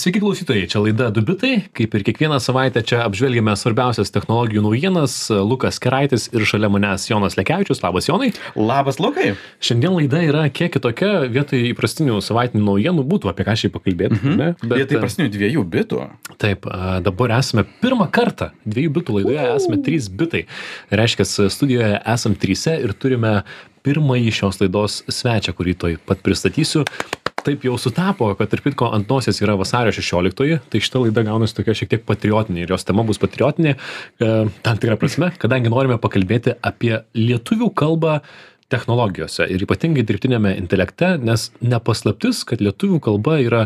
Sveiki klausytojai, čia laida Dubitai. Kaip ir kiekvieną savaitę čia apžvelgiame svarbiausias technologijų naujienas. Lukas Keraitis ir šalia manęs Jonas Lekiavičius. Labas Jonai. Labas Lukai. Šiandien laida yra kiek kitokia, vietoj įprastinių savaitinių naujienų būtų apie ką šiai pakalbėti. Mhm. Ne? Bet vietoj įprastinių dviejų bitų. Taip, dabar esame pirmą kartą dviejų bitų laidoje, esame trys bitai. Reiškia, studijoje esame tryse ir turime pirmąjį šios laidos svečią, kurį toj pat pristatysiu taip jau sutapo kad tarp kitko ant nosies yra vasario šešioliktoji tai šita laida gaunasi tokia šiek tiek patriotinė ir jos tema bus patriotinė e, tam tikra prasme kadangi norime pakalbėti apie lietuvių kalbą technologijose ir ypatingai dirbtiniame intelekte nes ne paslaptis kad lietuvių kalba yra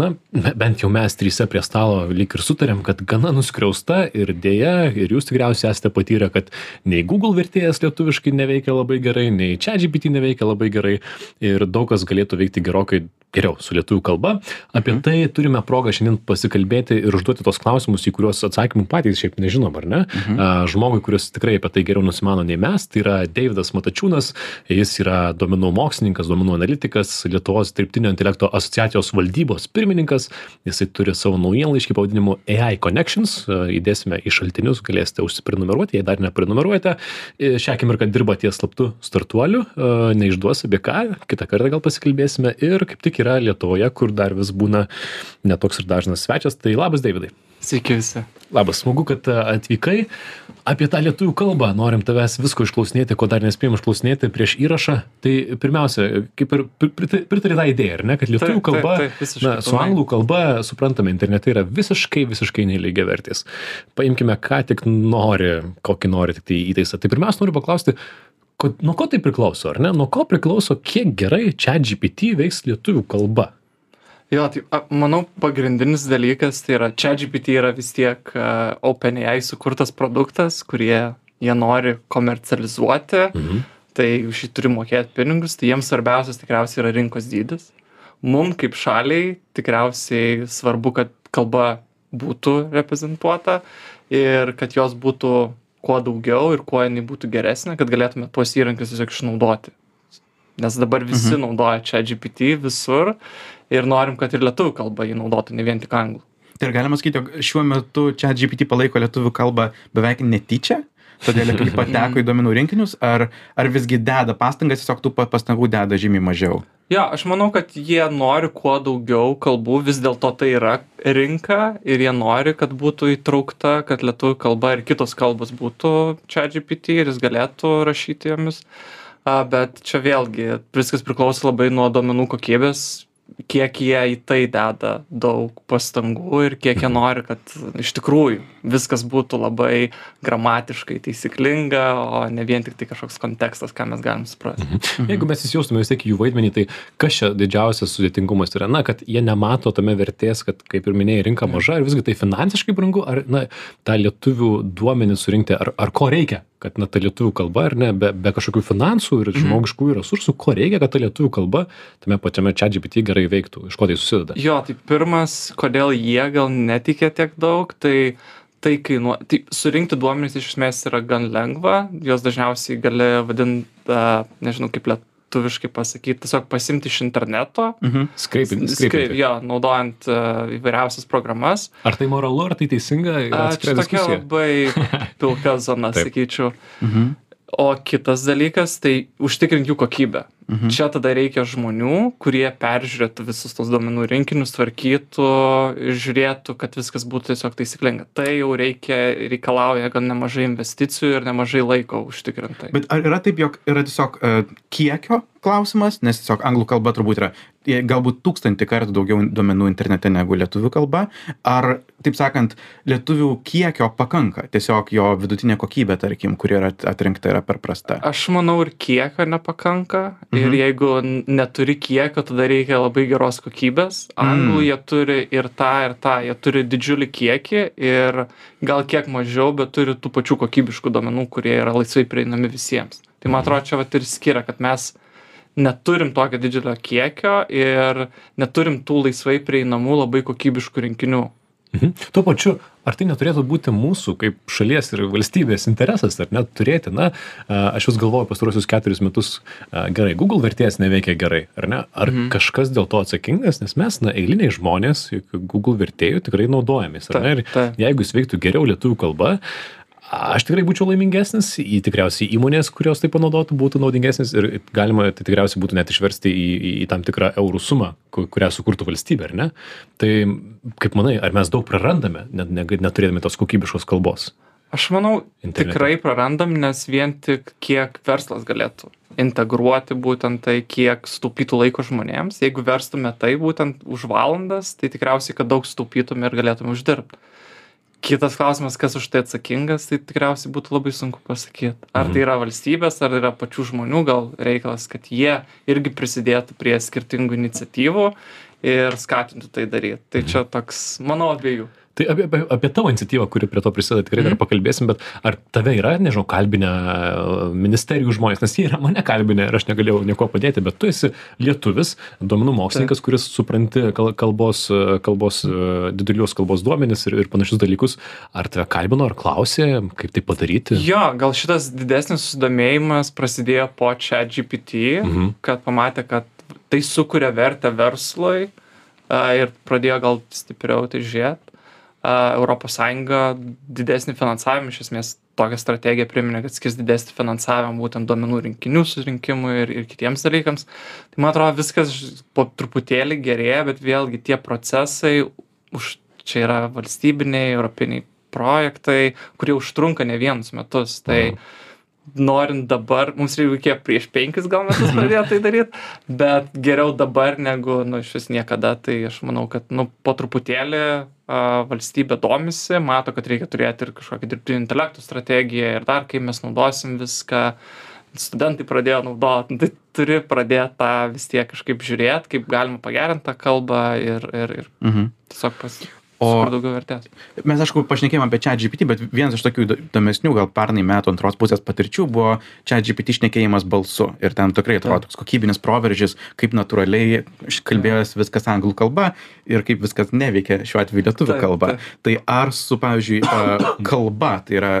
na bent jau mes trise prie stalo lyg ir sutarėm kad gana nuskriausta ir deja ir jūs tikriausiai esate patyrę kad nei google vertėjas lietuviškai neveikia labai gerai nei chatgpt neveikia labai gerai ir daug kas galėtų veikti gerokai geriau su lietuvių kalba. Apie Mhm. tai turime progą šiandien pasikalbėti ir užduoti tuos klausimus į kuriuos atsakymų patys šiaip nežinom ar ne? Mhm. a, žmogui kuris tikrai apie tai geriau nusimano nei mes tai yra deividas matačiūnas. Jis yra duomenų mokslininkas duomenų analitikas lietuvos dirbtinio intelekto asociacijos valdybos pirmininkas. Jisai turi savo naujienlaiškį pavadinimu ai connections. Įdėsime į šaltinius galėsite užsiprenumeruoti jei dar neprenumeruojate. E, šią akimirką dirba ties slaptu startuoliu. A, neišduos apie ką kitą kartą gal pasikalbėsime. Ir kaip tik yra lietuvoje kur dar vis būna ne toks ir dažnas svečias. Tai labas deividai Sveiki visi. labas. Smagu kad a, atvykai. Apie tą lietuvių kalbą norim tavęs visko išklausinėti ko dar nespėjom išklausinėti prieš įrašą. Tai pirmiausia kaip ir pri- prita- pritari tą idėją ar ne kad lietuvių Taip, taip, kalba taip, visiškai na su anglų kalba suprantame internete yra visiškai visiškai nelygiavertis paimkime ką tik nori kokį nori tiktai įtaisą. Tai pirmiausia noriu paklausti nuo ko tai priklauso, ar ne? Nuo ko priklauso, kiek gerai čia GPT veiks lietuvių kalba? Jo, tai manau, pagrindinis dalykas tai yra, čia GPT yra vis tiek uh, OpenAI sukurtas produktas, kurie jie nori komercializuoti, Mhm. tai už jį turi mokėti pinigus, tai jiems svarbiausias tikriausiai yra rinkos dydis. Mum kaip šaliai tikriausiai svarbu, kad kalba būtų reprezentuota ir kad jos būtų kuo daugiau ir kuo jinai būtų geresnė, kad galėtume tuos įrankius tiesiog išnaudoti. Nes dabar visi mhm. naudoja čia GPT visur ir norim, kad ir lietuvių kalba jį naudotų, ne vien tik anglų. Tai galima sakyti, jog šiuo metu čia GPT palaiko lietuvių kalbą beveik netyčia? Todėl lietuvių pateko į duomenų rinkinius, ar, ar visgi deda pastangas, tiesiog tų pa- pastangų deda žymiai mažiau? Jo, aš manau, kad jie nori kuo daugiau kalbų, vis dėlto tai yra rinka ir jie nori, kad būtų įtraukta, kad lietuvių kalba ir kitos kalbos būtų čia GPT ir jis galėtų rašyti jomis. Bet čia vėlgi viskas priklauso labai nuo duomenų kokybės, kiek jie į tai deda daug pastangų ir kiek jie nori, kad iš tikrųjų viskas būtų labai gramatiškai taisyklinga, o ne vien tik tai kažkoks kontekstas, ką mes galim suprasti. Jeigu mes įsijaustume vis tiek į jų vaidmenį, tai kas čia didžiausias sudėtingumas yra? Na, kad jie nemato tame vertės, kad, kaip ir minėjai, rinka maža, ar visgi tai finansiškai brangu, ar, na, tą lietuvių duomenį surinkti, ar, ar ko reikia, kad, na, ta lietuvių kalba, ar ne, be, be kažkokių finansų ir žmogiškųjų resursų, ko reikia, kad ta lietuvių kalba tame pačiame čia GPT gerai veiktų, iš ko tai susideda? Jo, tai pirmas, kodėl jie gal netikė tiek daug, tai tai kainuoja. Tai surinkti duomenys iš esmės yra gan lengva, juos dažniausiai gali vadinti, nežinau kaip lietuviškai pasakyti, tiesiog pasimti iš interneto. Mhm. Skreipinti. Skreip, jo, naudojant uh, įvairiausias programas. Ar tai moralu, ar tai teisinga? yra A, atskira Čia tokia labai pilka zona, sakyčiau. Mhm. O kitas dalykas, tai užtikrinti jų kokybę. Mhm. Čia tada reikia žmonių, kurie peržiūrėtų visus tos duomenų rinkinius, tvarkytų, žiūrėtų, kad viskas būtų tiesiog taisyklinga. Tai jau reikia, reikalauja gan nemažai investicijų ir nemažai laiko užtikrintai. Bet ar yra taip, jog yra tiesiog uh, kiekio klausimas, nes tiesiog anglų kalba turbūt yra e, galbūt tūkstantį kartų daugiau duomenų internete negu lietuvių kalba, ar, taip sakant, lietuvių kiekio pakanka, tiesiog jo vidutinė kokybė, tarkim, kuri yra at- atrinkta, yra per prasta. Aš manau ir kiekio nepakanka. Ir Mhm. jeigu n- neturi kiekio, tada reikia labai geros kokybės. Anglų Mm. jie turi ir tą, ir tą. Jie turi didžiulį kiekį ir gal kiek mažiau, bet turi tų pačių kokybiškų duomenų, kurie yra laisvai prieinami visiems. Tai man atrodo, čia vat ir skiria, kad mes neturim tokio didžiulio kiekio ir neturim tų laisvai prieinamų labai kokybiškų rinkinių. Mhm. Tuo pačiu, ar tai neturėtų būti mūsų kaip šalies ir valstybės interesas, ar net turėti, na, aš vis galvoju pastaruosius keturis metus, gerai, Google vertėjas neveikia gerai, ar ne? Ar mhm. kažkas dėl to atsakingas, nes mes, na, eiliniai žmonės, Google vertėjų tikrai naudojamės, ar ne? Ir taip. jeigu jis veiktų geriau lietuvių kalba, aš tikrai būčiau laimingesnis, į tikriausiai įmonės, kurios tai panaudotų, būtų naudingesnis ir galima tai tikriausiai būtų net išversti į, į, į tam tikrą eurų sumą, ku- kurią sukurtų valstybė, ar ne? Tai kaip manai, ar mes daug prarandame, net, net, neturėdami tos kokybiškos kalbos? Aš manau, Internete. tikrai prarandam, nes vien tik kiek verslas galėtų integruoti būtent tai, kiek sutaupytų laiko žmonėms. Jeigu verstume tai būtent už valandas, tai tikriausiai, kad daug sutaupytume ir galėtume uždirbti. Kitas klausimas, kas už tai atsakingas, tai tikriausiai būtų labai sunku pasakyti. Ar tai yra valstybės, ar yra pačių žmonių gal reikalas, kad jie irgi prisidėtų prie skirtingų iniciatyvų ir skatintų tai daryti. Tai čia toks, manau, abiejų. Tai apie, apie, apie tavo iniciatyvą, kuri prie to prisideda, tikrai dar pakalbėsim, bet ar tave yra, nežinau, kalbinę e, ministerijų žmonės, nes jie yra mane kalbinę ir aš negalėjau nieko padėti, bet tu esi lietuvis, duomenų mokslininkas, kuris supranti kal- kalbos, e, kalbos, e, didelius kalbos duomenis ir, ir panašius dalykus. Ar tave kalbino, ar klausė, kaip tai padaryti? Jo, gal šitas didesnis susidomėjimas prasidėjo po čia GPT, Mhm. kad pamatė, kad tai sukuria vertę verslui a, ir pradėjo gal stipriau tai žiūrėti. Europos Sąjunga didesnį finansavimą, iš esmės tokią strategiją priminė, kad skirs didesnį finansavimą būtent duomenų rinkinių surinkimui ir, ir kitiems dalykams. Tai man atrodo viskas po truputėlį gerėja, bet vėlgi tie procesai, už, čia yra valstybiniai, europiniai projektai, kurie užtrunka ne vienus metus. Tai norint dabar, mums reikia prieš penkis gal metus pradėti tai daryti, bet geriau dabar negu, nu, iš vis niekada. Tai aš manau, kad, nu, po truputėlį a, valstybė domisi, mato, kad reikia turėti ir kažkokią dirbtinį intelektų strategiją ir dar, kaip mes naudosim viską. Studentai pradėjo naudoti, nu, tai turi pradėti tą vis tiek kažkaip žiūrėti, kaip galima pagerinti tą kalbą ir, ir, ir Mhm. tiesiog pas, O- daugiau vertės. Mes, aišku, pašnekėjome apie čia GPT, bet vienas iš tokių įdo- įdomesnių, gal pernai metų antros pusės patirčių buvo čia GPT šnekėjimas balsu. Ir ten tikrai atrodo toks kokybinis proveržis, kaip natūraliai kalbėjęs viskas anglų kalba ir kaip viskas neveikia šiuo atveju lietuvių Taip, kalba. taip. Tai ar su, pavyzdžiui, kalba, tai yra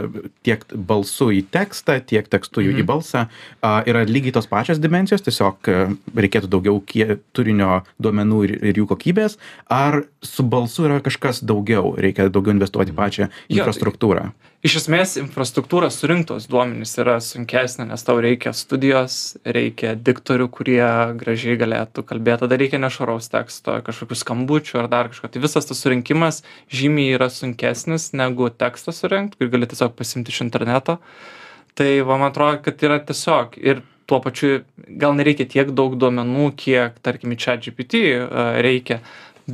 tiek balsu į tekstą, tiek tekstu Mhm. į balsą, a, yra lygiai tos pačios dimensijos, tiesiog reikėtų daugiau turinio duomenų ir, ir jų kokybės, ar su balsu yra kažkas daugiau, reikia daugiau investuoti į pačią Jo, infrastruktūrą. Iš esmės, infrastruktūra surinktos duomenys yra sunkesnė, nes tau reikia studijos, reikia diktorių, kurie gražiai galėtų kalbėti, tada reikia nešvaraus teksto, kažkokių skambučių ar dar kažko. Tai visas tas surinkimas žymiai yra sunkesnis negu tekstą surinkti, kurį gali tiesiog pasimti iš interneto. Tai va, man atrodo, kad yra tiesiog ir tuo pačiu gal nereikia tiek daug duomenų, kiek, tarkim, čia GPT reikia,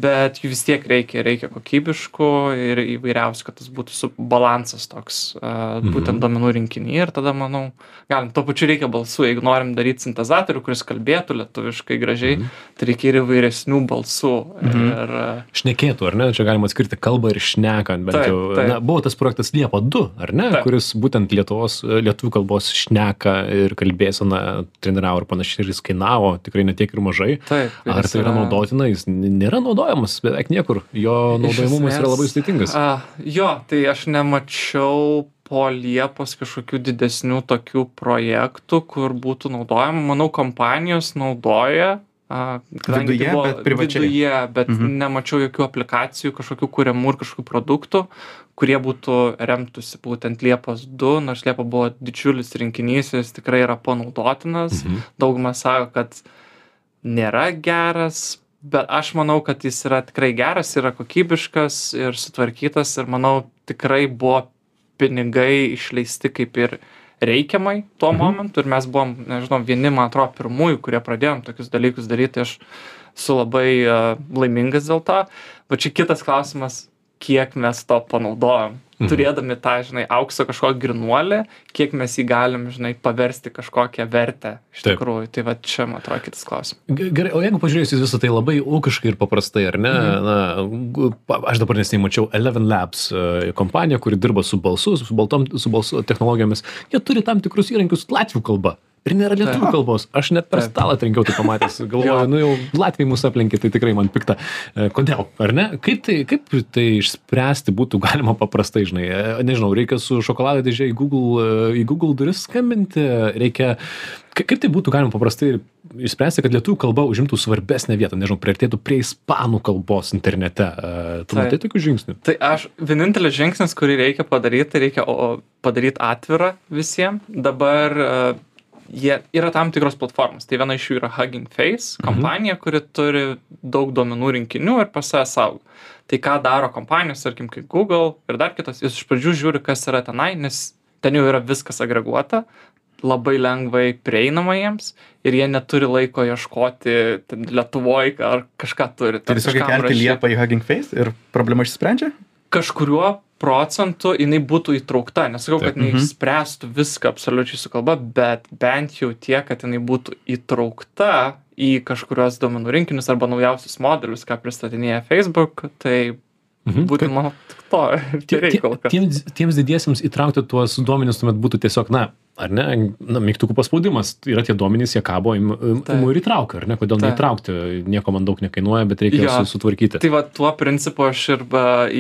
bet jų vis tiek reikia, reikia kokybiškų ir įvairiausių, kad tas būtų su balansas toks, uh, būtent duomenų rinkinį ir tada, manau, galim, tuo pačiu reikia balsų, jeigu norim daryti sintezatorių, kuris kalbėtų lietuviškai gražiai, tai reikia ir įvairesnių balsų. Ir, uh, Šnekėtų, ar ne? Čia galima atskirti kalbą ir šnekant, bent Taip, jau. taip. Na, buvo tas projektas Liepa 2, ar ne? Taip. Kuris būtent Lietuvos, lietuvių kalbos šneka ir kalbėseną treniravo ir panašiai ir jis kainavo tikrai netiek ir mažai. taip, ir Ar tai yra naudotina, jis nėra naudojamas beveik niekur, jo Iš naudojamumas yra labai sudėtingas. A, jo, tai aš nemačiau po Liepos kažkokių didesnių tokių projektų, kur būtų naudojama. Manau, kompanijos naudoja. A, kadangi Viduje, tai bet privačiai. Viduje, bet Mhm. mhm. nemačiau jokių aplikacijų, kažkokių kuriamų ir kažkokių produktų, kurie būtų remtųsi būtent Liepos 2, nors Liepa buvo didžiulis rinkinys, jis tikrai yra panaudotinas. Mhm. Dauguma sako, kad nėra geras, bet aš manau, kad jis yra tikrai geras, yra kokybiškas ir sutvarkytas ir manau tikrai buvo pinigai išleisti kaip ir reikiamai tuo Mhm. momentu ir mes buvom, nežinau, vieni, man atrodo, pirmųjų, kurie pradėjom tokius dalykus daryti, tai aš esu labai uh, laimingas dėl to. Va čia kitas klausimas, kiek mes to panaudojam. Mhm. Turėdami tą, žinai, aukso kažkokį grinuolį, kiek mes jį galim, žinai, paversti kažkokią vertę iš Taip. tikrųjų. Tai va čia, man atrodo, kitas klausimas. Ge- Gerai, o jeigu pažiūrėjus į visą tai labai ūkiškai ir paprastai, ar ne? Mhm. Na, aš dabar nesiniai mačiau Eleven Labs e, kompaniją, kuri dirba su balsu, su, baltom, su balsu technologijomis. Jie turi tam tikrus įrankius latvių kalba. ir nėra lietuvių kalbos. Aš net per stalą trenkiau tai pamatęs. Galvoju, nu jau Latvijai mūsų aplenkė, tai tikrai man pikta. E, Kodėl, ar ne? Kaip tai, kaip tai išspręsti būtų galima paprastai, žinai? E, Nežinau, reikia su šokolado dėžė į Google, į Google duris skambinti, reikia... Ka- Kaip tai būtų galima paprastai išspręsti, kad lietuvių kalba užimtų svarbesnę vietą, nežinau, prieartėtų prie ispanų kalbos internete. E, Tu Taip. matai tokių žingsnių? Tai aš, vienintelis žingsnis, kurį reikia padaryti, tai reikia padaryti atvirą visiems. Dabar uh, jie yra tam tikros platformos. Tai viena iš jų yra Hugging Face kompanija, kuri turi daug duomenų rinkinių ir pas save saugo. Tai ką daro kompanijos, tarkim, kaip Google ir dar kitos, jis iš pradžių žiūri, kas yra tenai, nes ten jau yra viskas agreguota, labai lengvai prieinama jiems ir jie neturi laiko ieškoti ten Lietuvoje ar kažką turi. Tai tiesiog kažkam kelti rašyt liepą į Hugging Face ir problema išsprendžia? kažkuriuo procentu jinai būtų įtraukta nesakau kad jinai Mhm. išspręstų viską absoliučiai su kalba bet bent jau tiek kad jinai būtų įtraukta į kažkuriuos duomenų rinkinius arba naujausius modelius ką pristatinėja facebook tai Mhm. būtent mano tik to Tie- tie- Tiems, tiems didiesiems įtraukti tuos duomenis tuomet būtų tiesiog, na, ar ne, na, mygtukų paspaudimas, yra tie duomenys, jie kabo, imu ir įtraukia, ar ne, kodėl Taip. neįtraukti, nieko man daug nekainuoja, bet reikia Jo. su, sutvarkyti. Tai va tuo principu aš ir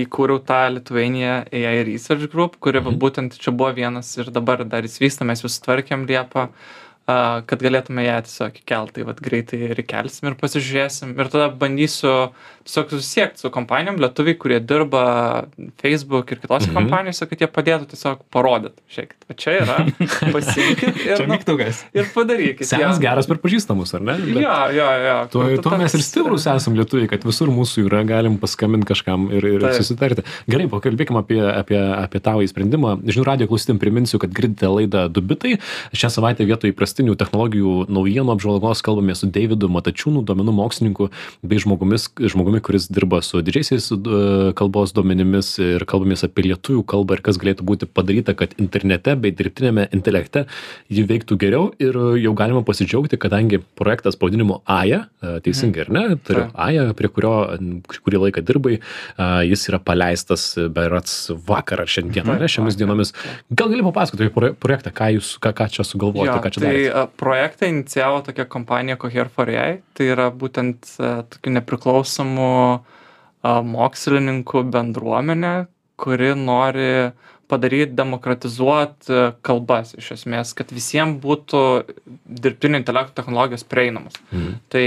įkūriau tą Lithuania AI Research Group, kuri Mhm. būtent čia buvo vienas ir dabar dar jis vysta, mes jūs tvarkėm Liepą, a, kad galėtume ją tiesiog įkelti. Tai va greitai ir įkelsim ir pasižiūrėsim. Ir tada bandysiu tiesiog susisiekti su kompanijom, lietuviai, kurie dirba Facebook ir kitose Mhm. kompanijose, kad jie padėtų tiesiog parodyti. Žiūrėkit, va čia yra, pasimkit ir, nu, mygtukas. ir padarykit. Senas geras per pažįstamus, ar ne? Jo, jo, jo. Tuo, tuo tu mes ir stiprus esam lietuviai, kad visur mūsų yra, galim paskambinti kažkam ir, ir susitarti. Gerai, pakalbėkime apie, apie, apie tavo įsprendimą. Žinių radio klausytim priminsiu, kad girdite laidą Dubitai. Šią savaitę vietoj įprastinių technologijų naujienų apžvalgos kalbame su Davidu Matačiūnu, duomenų mokslininku bei žmogumis, žmogumi, kuris dirba su didžiaisiais e, kalbos duomenimis ir kalbamės apie lietuvių kalbą ir kas galėtų būti padaryta, kad internete bei dirbtinėme intelekte ji veiktų geriau. Ir jau galima pasidžiaugti, kadangi projektas pavadinimu AJA, e, teisingai ar ne, yra Taip. AJA, prie kurio kurį laiką dirbai, e, jis yra paleistas berats vakar ar šiandieną, ar ne, šiomis Vakar, dienomis. Gal gali papasakoti apie proje- projektą, ką jūs, ką, ką čia sugalvojote, ką čia tai projektą inicijavo tokia kompanija Cohere for AI. Tai yra būtent tokių nepriklausomų mokslininkų bendruomenė, kuri nori padaryti, demokratizuoti kalbas iš esmės, kad visiems būtų dirbtinio intelekto technologijos prieinamos. Mhm. Tai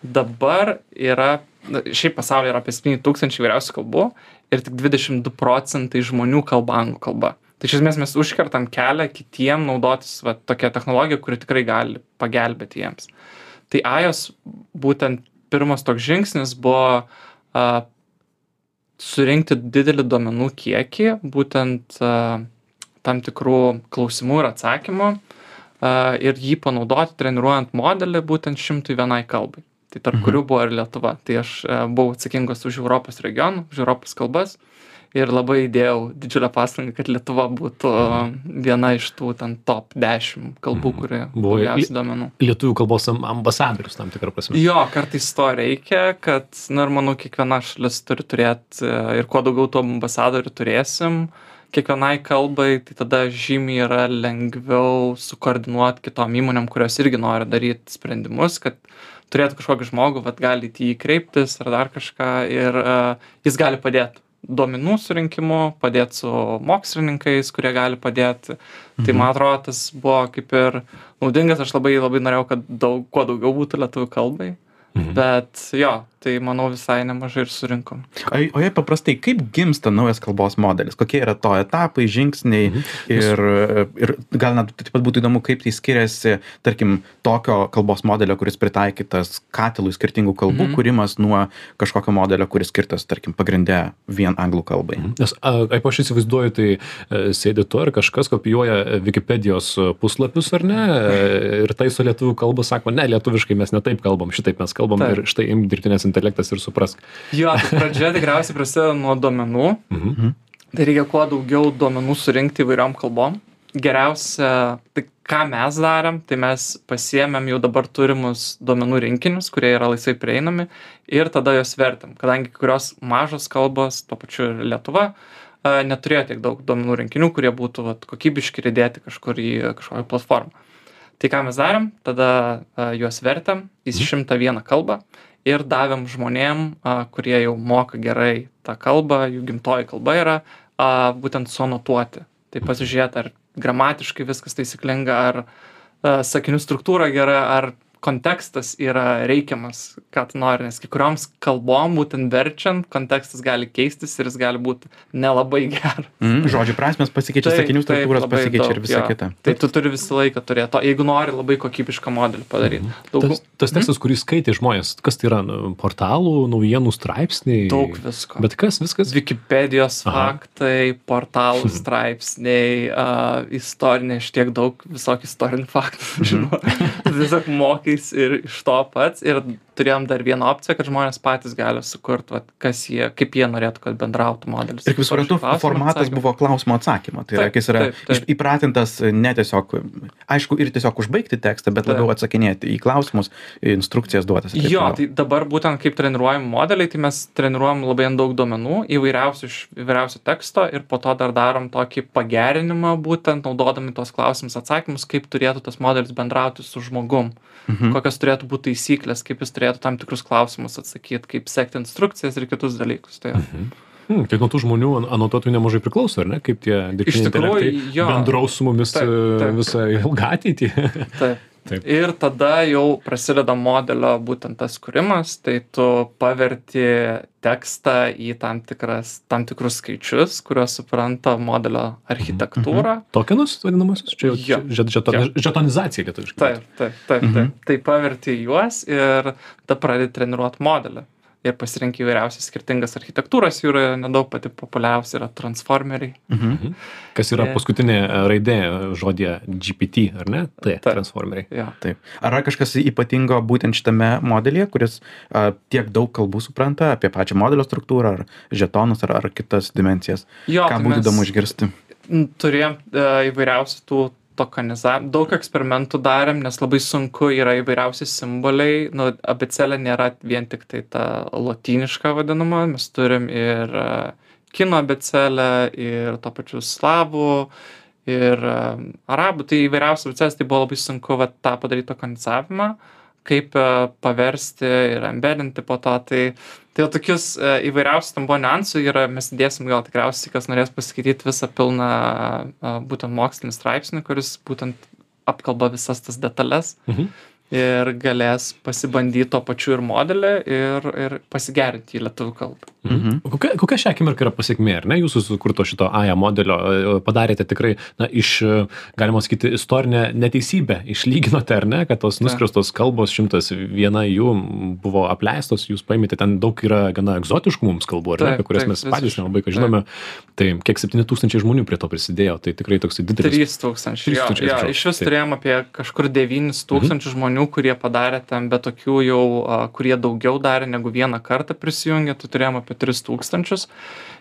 dabar yra, šiaip pasaulyje yra apie 7 tūkstančių įvairiausių kalbų ir tik 22 procentai žmonių kalba anglų kalba. Tai iš esmės mes užkertam kelią kitiem naudotis va, tokia technologija, kuri tikrai gali pagelbėti jiems. Tai AJOS būtent pirmas toks žingsnis buvo a, surinkti didelį duomenų kiekį, būtent a, tam tikrų klausimų ir atsakymų a, ir jį panaudoti treniruojant modelį būtent 101 kalbai. Tai tarp Mhm. kurių buvo ir Lietuva. Tai aš a, buvau atsakingas už Europos regionų, už Europos kalbas ir labai įdėjau didžiulę pastangą, kad Lietuva būtų viena iš tų ten top 10 kalbų, kuri Buvo- daugiausiai duomenų. Lietuvių kalbos am- ambasadorius tam tikrą prasme. Jo, kartais to reikia, kad, na ir manau, kiekviena šalis turi turėti ir kuo daugiau tų ambasadorių turėsim, kiekvienai kalbai, tai tada žymiai yra lengviau sukoordinuoti kitom įmonėm, kurios irgi nori daryti sprendimus, kad turėtų kažkokį žmogų, vad gali į jį kreiptis ar dar kažką ir uh, jis gali padėti duomenų surinkimu, padėti su mokslininkais, kurie gali padėti. Tai Mhm. man atrodo, tas buvo kaip ir naudingas, aš labai labai norėjau, kad daug, kuo daugiau būtų lietuvių kalbai. Mhm. Bet jo, tai manau visai nemažai ir surinkom. O, o jie paprastai, kaip gimsta naujas kalbos modelis? Kokie yra to etapai, žingsniai Mhm. ir, ir gal net taip pat būtų įdomu, kaip tai skiriasi, tarkim, tokio kalbos modelio, kuris pritaikytas katilui skirtingų kalbų, Mhm. kūrimas nuo kažkokio modelio, kuris skirtas, tarkim, pagrindė vien anglų kalbai. Nes, a, kaip aš įsivaizduoju, tai e, sėdi tu ir kažkas kopijuoja Wikipedijos puslapius ar ne, e, ir taiso lietuvių kalbą, sako, ne, lietuviškai mes netaip kalbam, šitaip mes kalbam Taip. ir štai dirbtinės intelektas ir suprask. Jo, tai pradžia tikriausiai prasideda nuo duomenų. Mhm. Tai reikia kuo daugiau duomenų surinkti įvairiom kalbom. Geriausia, tai ką mes darėm, tai mes pasiemėm jau dabar turimus duomenų rinkinius, kurie yra laisvai prieinami ir tada juos vertim. Kadangi kurios mažos kalbos, tuo pačiu ir Lietuva, a, neturėjo tiek daug duomenų rinkinių, kurie būtų vat, kokybiški ir įdėti kažkur į kažkokią platformą. tai ką mes darėm tada a, juos vertėm į šimtą vieną kalbą ir davėm žmonėm kurie jau moka gerai tą kalbą jų gimtoji kalba yra būtent suanotuoti tai pasižiūrėt ar gramatiškai viskas taisyklinga ar sakinių struktūra gera ar kontekstas yra reikiamas ką tu nori nes kai kurioms kalbom būtent verčiant kontekstas gali keistis ir jis gali būt nelabai geras Mm, žodžių prasmės pasikeičia, sakinių struktūros pasikeičia daug, ir visa jo. kita. tai tu turi visą laiką turėt to jeigu nori labai kokybišką modelį padaryt daug, Tas, tas tekstas, kurį skaitė žmonės, kas tai yra? Nu, Portalų, naujienų straipsniai? daug visko Bet kas, viskas? Wikipedijos Aha. faktai, portalų straipsniai, uh, istoriniai, aš tiek daug visokių istorinių faktų žinau. Tiesiog mokais ir iš to pats. Ir turėjom dar vieną opciją, kad žmonės patys gali sukurti, vat, kas jie, kaip jie norėtų, kad bendrautų modelis. Ir kaip suprantu, formatas atsakymą. buvo klausimo atsakymo. Tai yra, Taip, jis yra taip, taip. įpratintas ne tiesiog, aišku, ir tiesiog užbaigti tekstą, bet Taip. labiau atsakinėti į klausimus, instrukcijas duotas. Jo, toliau. tai dabar būtent kaip treniruojam modeliai, tai mes treniruojam labai ant daug duomenų, įvairiausių iš įvairiausių teksto ir po to dar darom tokį pagerinimą, būtent naudodami tos klausimus atsakymus, kaip turėtų tas modelis bendrauti su žmogum, Mhm. Kokios turėtų būti taisyklės, kaip jis turėtų tam tikrus klausimus atsakyti, kaip sekti instrukcijas ir kitus dalykus. Tai, Hmm, tai nuo tų žmonių an- anotuotojų nemažai priklauso, ar ne? Kaip tie dirbtiniai intelektai bendraus su mumis Taip, e, taip. visą ilgą ateitį. taip. Taip. Ir tada jau prasideda modelio būtent tas kūrimas, tai tu paverti tekstą į tam, tikras, tam tikrus skaičius, kuriuos supranta modelio architektūra. Tokenus vadinamosius? Čia jau žet, žeton, žetonizacija lietuviškai. Taip, taip, taip, Mhm. taip. Tai paverti juos ir tada pradedi treniruoti modelį. Ir pasirinkai įvairiausias skirtingas architektūras, jų yra nedaug pati populiariausia yra transformeriai. Mhm. Kas yra paskutinė raidė žodėje GPT, ar ne? Tai Taip. transformeriai. Jo. Taip. Ar yra kažkas ypatingo būtent šitame modelyje, kuris a, tiek daug kalbų supranta apie pačią modelio struktūrą, ar žetonus, ar, ar kitas dimensijas? Jo, Ką tai būtų įdomu išgirsti? Turėjom e, įvairiausių tų tokenizavimų, daug eksperimentų darėm, nes labai sunku yra įvairiausi simboliai, nu, abicelė nėra vien tik tai ta lotyniška vadinama, mes turim ir e, kino abicelę, ir to pačiu slavų, ir e, arabų, tai įvairiausios abicelės, tai buvo labai sunku va, tą padaryti tokenizavimą, kaip e, paversti ir embedinti po to, tai Tai tokius e, įvairiausių tam buvo niuansų yra, mes dėsim gal tikriausiai, kas norės pasiskaityti visą pilną e, būtent mokslinį straipsnį, kuris būtent apkalba visas tas detalės Mhm. ir galės pasibandyti to pačiu ir modelį ir, ir pasigerinti į lietuvių kalbą. Mhm. Kokia, kokia šią akimirką yra pasiekmė, ar ne? Jūsų sukurto šito AIA modelio e, padarėte tikrai, na, iš, e, galima sakyti, istorinę neteisybę, išlyginote, ar ne, kad tos nuskriaustos kalbos, šimtas viena jų buvo apleistos, jūs paimėte, ten daug yra gana egzotiškų mums kalbų, ar ne, Taip, apie kurias taip, mes patys visiškai. nelabai ką žinome. Tai kiek 7000 žmonių prie to prisidėjo, tai tikrai toks didelis. 3000. 3000, Jo, jo, iš vis Taip. turėjom apie kažkur 9000 žmonių, kurie padarė ten, bet tokių jau, kurie daugiau darė negu vieną kartą prisijungė, tai turėjom apie 3000.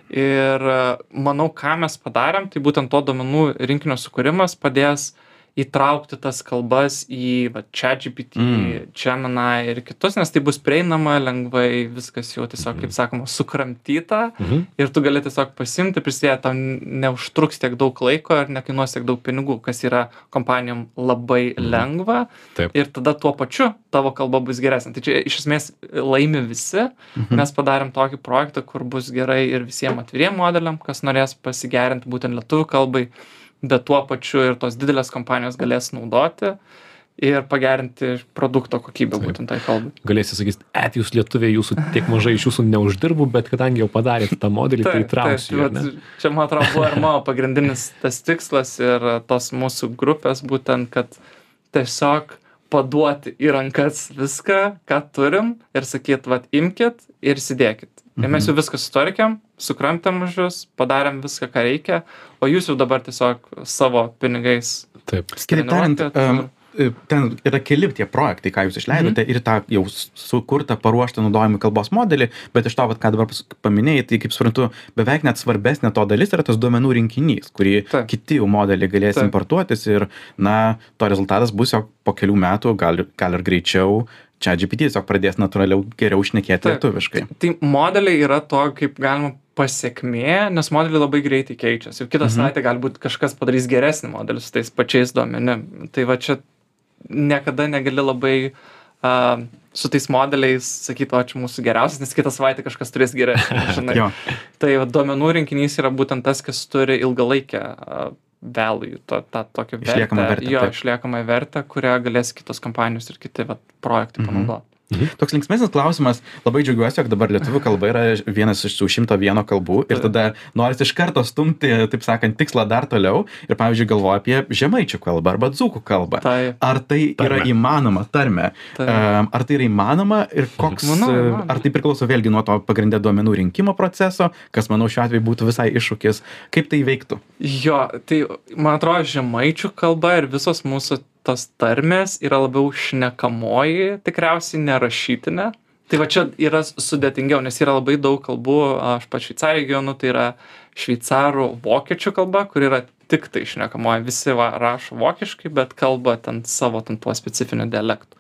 Ir a, manau, ką mes padarėm, tai būtent to duomenų rinkinio sukūrimas padės įtraukti tas kalbas į ChatGPT, Mm. Gemini ir kitus, nes tai bus prieinama lengvai, viskas jau tiesiog, kaip sakoma, sukramtyta Mhm. ir tu gali tiesiog pasimti, prisidėti, tau neužtruks tiek daug laiko ir nekainuos tiek daug pinigų, kas yra kompanijom labai lengva Taip. ir tada tuo pačiu tavo kalba bus geresnė. Tai čia iš esmės laimi visi, Mhm. mes padarėm tokį projektą, kur bus gerai ir visiems atviriem modeliam, kas norės pasigerinti būtent lietuvių kalbai, bet tuo pačiu ir tos didelės kompanijos galės naudoti ir pagerinti produkto kokybę Taip. būtent tai kalbai. Galėsi sakyti, et jūs lietuviai, jūsų tiek mažai iš jūsų neuždirbu, bet kadangi jau padarėte tą modelį, tai įtrauksiu. čia man atrodo buvo ir mano pagrindinis tas tikslas ir tos mūsų grupės būtent, kad tiesiog paduoti į rankas viską, ką turim ir sakyt, vad imkit ir įsidėkit. Ir mes jau viską sutvarkėm, sukramtėm už jūs, padarėm viską, ką reikia, o jūs jau dabar tiesiog savo pinigais. Taip. Kitaip tariant, e, ten yra keli tie projektai, ką jūs išleidote Mhm. ir tą jau sukurtą, paruoštą naudojimui kalbos modelį, bet iš to, vat, ką dabar paminėjai, tai kaip suprantu, beveik net svarbesnė to dalis yra tas duomenų rinkinys, kurį Taip. kiti jau modeliai galės Taip. importuotis ir, na, to rezultatas bus jau po kelių metų, gal, gal ir greičiau, čia GPT tiesiog pradės natūraliau geriau šnekėti Taip. lietuviškai. Tai modeliai yra to, kaip galima pasiekmė, nes modeliai labai greitai keičiasi. Jau kitą Mhm. savaitę galbūt kažkas padarys geresnį modelį su tais pačiais duomenim. Tai va čia niekada negali labai uh, su tais modeliais sakyt, o čia mūsų geriausias, nes kitą savaitę kažkas turės geresnį, tai va, duomenų rinkinys yra būtent tas, kas turi ilgalaikę uh, value, tą, tą tokią vertę. Išliekamą vertę, Jo, taip. išliekamą vertę, kurią galės kitos kompanijos ir kiti va, projektai Mhm. Toks linksmesnis klausimas, labai džiaugiuosi, jog dabar lietuvių kalba yra vienas iš tų šimto vieno kalbų ir tada norisi iš karto stumti, taip sakant, tikslą dar toliau ir, pavyzdžiui, galvoju apie žemaičių kalbą arba dzūkų kalbą. Tai, Ar tai yra Tarmę. įmanoma, tarme? tai. Ar tai yra įmanoma ir koks, Manau, įmanoma. ar tai priklauso vėlgi nuo to pagrindė duomenų rinkimo proceso, kas, manau, šiuo atveju būtų visai iššūkis, kaip tai veiktų? Jo, tai man atrodo, žemaičių kalba ir visos mūsų tos tarmės yra labiau šnekamoji, tikriausiai nerašytinė. Tai va čia yra sudėtingiau, nes yra labai daug kalbų, aš pats Šveicarijoje gyvenu, tai yra šveicarų vokiečių kalba, kur yra tik tai šnekamoji. Visi va, rašo vokiškai, bet kalba ten savo ten tuo specifiniu dialektu.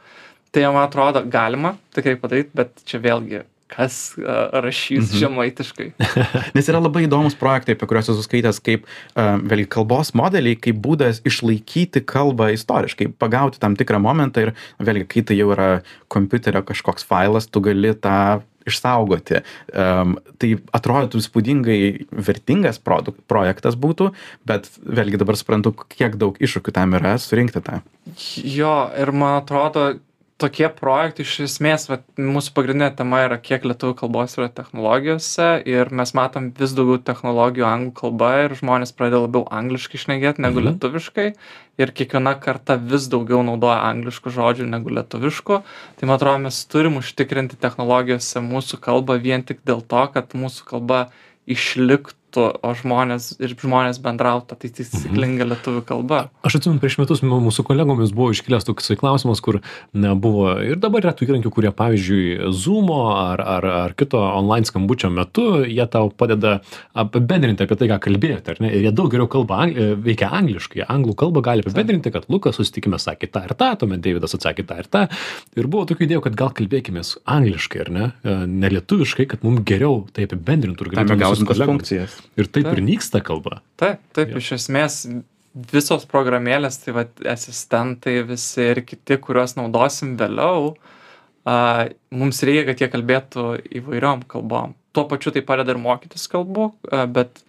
Tai man atrodo, galima tikrai padaryti, bet čia vėlgi, kas rašys Mhm. žemaitiškai. Nes yra labai įdomus projektai, apie kuriuos esu skaitęs, kaip vėlgi kalbos modeliai, kaip būdas išlaikyti kalbą istoriškai, pagauti tam tikrą momentą ir vėlgi, kai tai jau yra kompiuterio kažkoks failas, tu gali tą išsaugoti. Um, tai atrodytų įspūdingai vertingas produk, projektas būtų, bet vėlgi dabar suprantu, kiek daug iššūkių tam yra surinkti tą. Jo, ir man atrodo, tokie projektai iš esmės, vat, mūsų pagrindinė tema yra, kiek lietuvių kalbos yra technologijose ir mes matom vis daugiau technologijų anglų kalba ir žmonės pradeda labiau angliškai šnekėti negu Mhm. lietuviškai ir kiekviena karta vis daugiau naudoja angliškų žodžių negu lietuviškų. Tai man atrodo, mes turim užtikrinti technologijose mūsų kalbą vien tik dėl to, kad mūsų kalba išliktų, o žmonės ir žmonės bendrautų tai taisyklinga lietuvių kalba. Aš atsimenu, prieš metus mūsų kolegomis buvo iškilęs toks klausimas, kur na, buvo ir dabar yra tų įrankių, kurie, pavyzdžiui, Zoom ar, ar, ar kito online skambučio metu, jie tau padeda apibendrinti apie tai, ką kalbėjote, ar ne? Ir jie daug geriau kalba, ang- e, veikia angliškai. Anglų kalbą gali apibendrinti, kad Lukas susitikime sakė tą ir tą, tuomet Davidas atsakė tą ir tą. Ir buvo tokių idėjų, kad gal kalbėkime angliškai, ar ne? E, Nelietuviškai, kad mums geriau tai apibendrintų ir galėtume gautum tas funkcijas. Ir taip Taip. ir nyksta kalba. Taip, taip, Jo. iš esmės visos programėlės, tai va, asistentai visi ir kiti, kuriuos naudosim vėliau, a, mums reikia, kad jie kalbėtų įvairiom kalbom. Tuo pačiu tai padeda ir mokytis kalbų, a, bet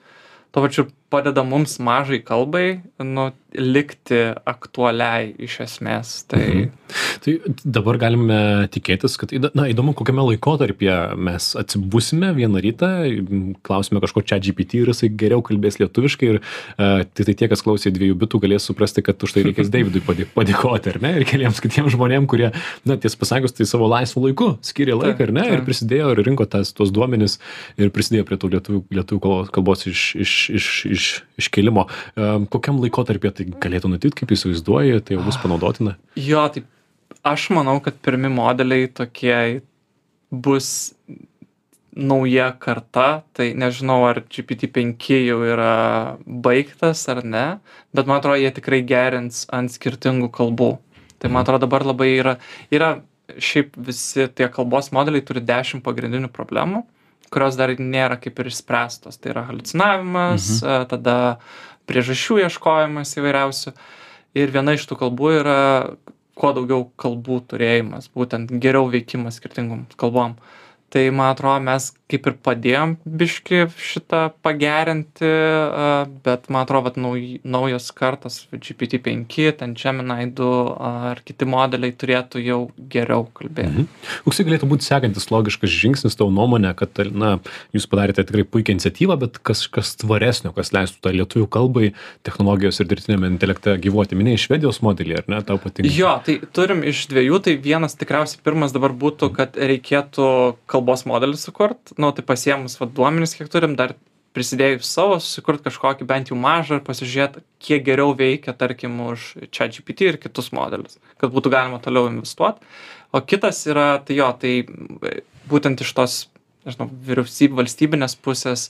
tuo pačiu padeda mums mažai kalbai, nu, likti aktualiai iš esmės. Tai Mhm. Tai dabar galime tikėtis, kad, na, įdomu, kokiame laikotarpyje mes atsibusime vieną rytą, klausime kažko čia GPT ir jisai geriau kalbės lietuviškai ir uh, tai, tai tie, kas klausė dviejų bitų, galės suprasti, kad už tai reikės Davidui padė- padėkoti, ar ne, ir keliams kitiems žmonėms, kurie, na, ties pasakius, tai savo laisvų laiku skiria laiką, ar ne, ir taip. prisidėjo ir rinko tas, tuos duomenis ir prisidėjo prie tų lietuvių, lietuvių kalbos, kalbos iš, iš, iš, iš, iškelimo. Kokiam laikotarpyje tai galėtų nutikti, kaip įsivaizduoji, tai jau bus panaudotina? jo, tai aš manau, kad pirmi modeliai tokie bus nauja karta, tai nežinau, ar GPT-5 jau yra baigtas ar ne, bet man atrodo, jie tikrai gerins ant skirtingų kalbų. Tai man atrodo dabar labai yra, yra šiaip visi tie kalbos modeliai turi 10 pagrindinių problemų, kurios dar nėra kaip ir išspręstos. Tai yra halucinavimas, mhm. tada priežasčių ieškojimas įvairiausių. Ir viena iš tų kalbų yra kuo daugiau kalbų turėjimas, būtent geriau veikimas skirtingom kalbom. Tai man atrodo, mes kaip ir padėjom biški šitą pagerinti, bet man atrodo, kad nauj, naujos kartos GPT-5, ten Gemini 2 ar kiti modeliai turėtų jau geriau kalbėti. Mhm. Koks galėtų būti sekantis logiškas žingsnis tavo nuomonė, kad, na, jūs padarėte tikrai puikią iniciatyvą, bet kas, kas tvaresnio, kas leistų tą lietuvių kalbai, technologijos ir dirbtinėme intelekte gyvuoti. Minėjai švedijos modelį, ar ne, tau patinka? Jo, tai turim iš dviejų, tai vienas tikriausiai pirmas dabar būtų, kad reikėtų kalbos modelį sukurt, nu tai pasiemus va, duomenis, kiek turim, dar prisidėjus savo, susikurt kažkokį bent jau mažą ir pasižiūrėti, kiek geriau veikia, tarkim, už čia GPT ir kitus modelius, kad būtų galima toliau investuoti. O kitas yra, tai jo, tai būtent iš tos, nežinau, vyriausybė, valstybinės pusės,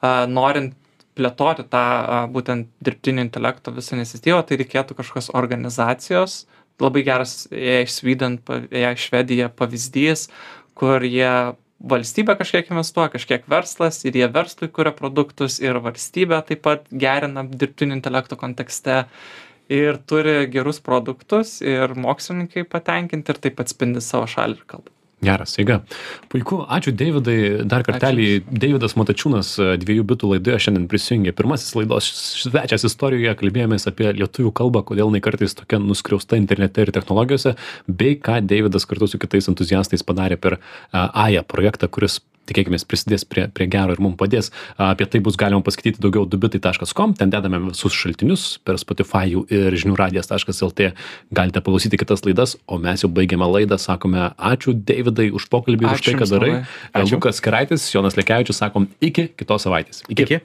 a, norint plėtoti tą a, būtent dirbtinio intelekto visą iniciatyvą, tai reikėtų kažkokios organizacijos, labai geras AI Sweden, AI Švedija pavyzdys, kur jie valstybė kažkiek investuoja, kažkiek verslas ir jie verslui kuria produktus ir valstybė taip pat gerina dirbtinio intelekto kontekste. ir turi gerus produktus ir mokslininkai patenkinti ir taip atspindi savo šalį ir kalbą. Geras, eiga. Puiku, ačiū Davidai, dar kartelį. Davidas Matačiūnas e, dviejų bitų laidoje šiandien prisijungė. Pirmasis laidos svečias istorijoje, kalbėjomės apie lietuvių kalbą, kodėl jinai kartais tokia nuskriausta internete ir technologijose, bei ką Davidas kartu su kitais entuziastais padarė per AIA projektą, kuris tikėkimės prisidės prie, prie gero ir mums padės. Apie tai bus galima paskaityti daugiau dubitai.com, ten dedame visus šaltinius per Spotify ir žiniųradijas.lt. Galite paklausyti kitas laidas, o mes jau baigiame laidą, sakome ačiū Davidai už pokalbį ir už tai, ką darai. Lukas Keraitis, Jonas Lekevičius, sakom iki kitos savaitės. Iki. iki.